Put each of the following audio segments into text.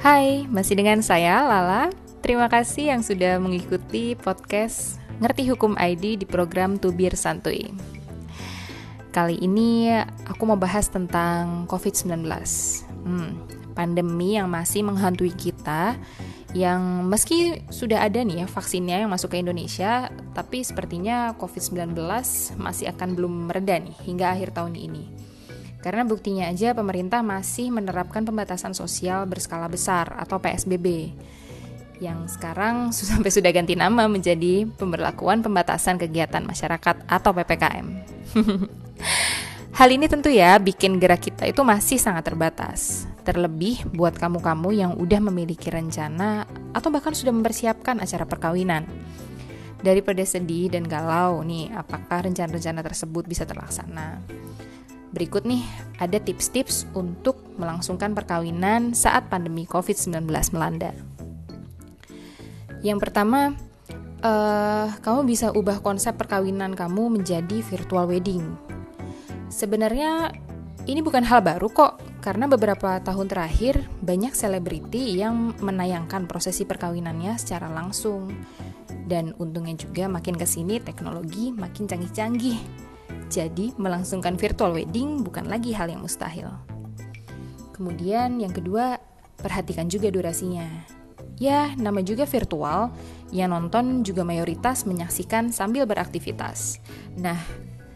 Hai, masih dengan saya Lala. Terima kasih yang sudah mengikuti podcast Ngerti Hukum ID di program Tubir Santuy. Kali ini aku mau bahas tentang COVID-19. Hmm, pandemi yang masih menghantui kita yang meski sudah ada nih ya vaksinnya yang masuk ke Indonesia, tapi sepertinya COVID-19 masih akan belum mereda nih hingga akhir tahun ini. Karena buktinya aja pemerintah masih menerapkan pembatasan sosial berskala besar atau PSBB yang sekarang sampai sudah ganti nama menjadi pemberlakuan pembatasan kegiatan masyarakat atau PPKM. Hal ini tentu ya bikin gerak kita itu masih sangat terbatas. Terlebih buat kamu-kamu yang udah memiliki rencana atau bahkan sudah mempersiapkan acara perkawinan. Daripada sedih dan galau nih, apakah rencana-rencana tersebut bisa terlaksana? Berikut nih ada tips-tips untuk melangsungkan perkawinan saat pandemi COVID-19 melanda. Yang pertama, uh, kamu bisa ubah konsep perkawinan kamu menjadi virtual wedding Sebenarnya ini bukan hal baru kok, karena beberapa tahun terakhir banyak selebriti yang menayangkan prosesi perkawinannya secara langsung. Dan untungnya juga makin ke sini teknologi makin canggih-canggih. Jadi melangsungkan virtual wedding bukan lagi hal yang mustahil. Kemudian yang kedua, perhatikan juga durasinya. Ya, nama juga virtual, yang nonton juga mayoritas menyaksikan sambil beraktivitas. Nah,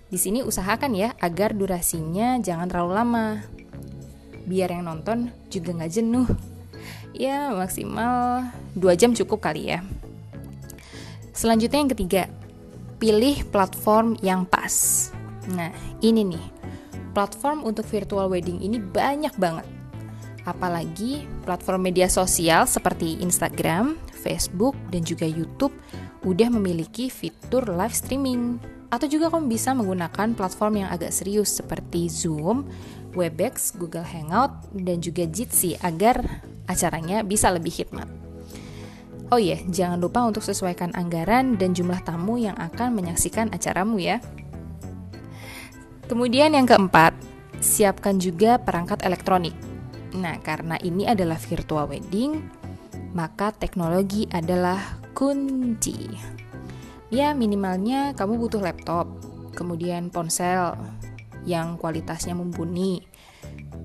di sini usahakan ya agar durasinya jangan terlalu lama. Biar yang nonton juga nggak jenuh. Ya maksimal 2 jam cukup kali ya. Selanjutnya yang ketiga, pilih platform yang pas. Nah ini nih, platform untuk virtual wedding ini banyak banget. Apalagi platform media sosial seperti Instagram, Facebook, dan juga YouTube udah memiliki fitur live streaming. Atau juga kamu bisa menggunakan platform yang agak serius seperti Zoom, Webex, Google Hangout, dan juga Jitsi agar acaranya bisa lebih hikmat. Oh iya, jangan lupa untuk sesuaikan anggaran dan jumlah tamu yang akan menyaksikan acaramu ya. Kemudian yang keempat, siapkan juga perangkat elektronik. Nah, karena ini adalah virtual wedding, maka teknologi adalah kunci. Ya minimalnya kamu butuh laptop, kemudian ponsel yang kualitasnya mumpuni,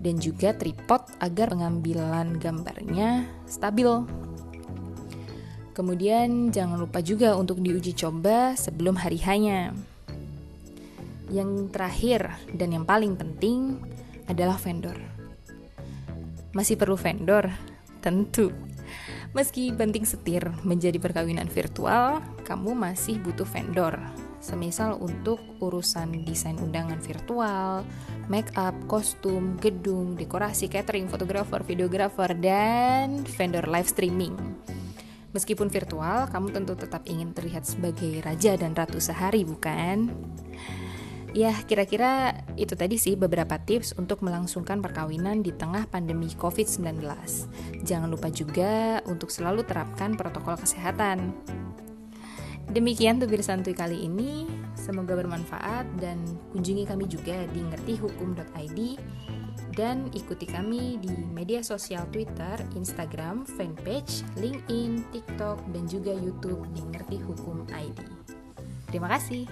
dan juga tripod agar pengambilan gambarnya stabil. Kemudian jangan lupa juga untuk diuji coba sebelum hari hanya. Yang terakhir dan yang paling penting adalah vendor. Masih perlu vendor? Tentu. Meski banting setir menjadi perkawinan virtual, kamu masih butuh vendor. Semisal untuk urusan desain undangan virtual, make up, kostum, gedung, dekorasi, catering, fotografer, videografer, dan vendor live streaming. Meskipun virtual, kamu tentu tetap ingin terlihat sebagai raja dan ratu sehari, bukan? Ya, kira-kira itu tadi sih beberapa tips untuk melangsungkan perkawinan di tengah pandemi COVID-19. Jangan lupa juga untuk selalu terapkan protokol kesehatan. Demikian tubir santuy kali ini. Semoga bermanfaat dan kunjungi kami juga di ngertihukum.id dan ikuti kami di media sosial Twitter, Instagram, fanpage, LinkedIn, TikTok, dan juga YouTube di Ngerti Hukum ID. Terima kasih.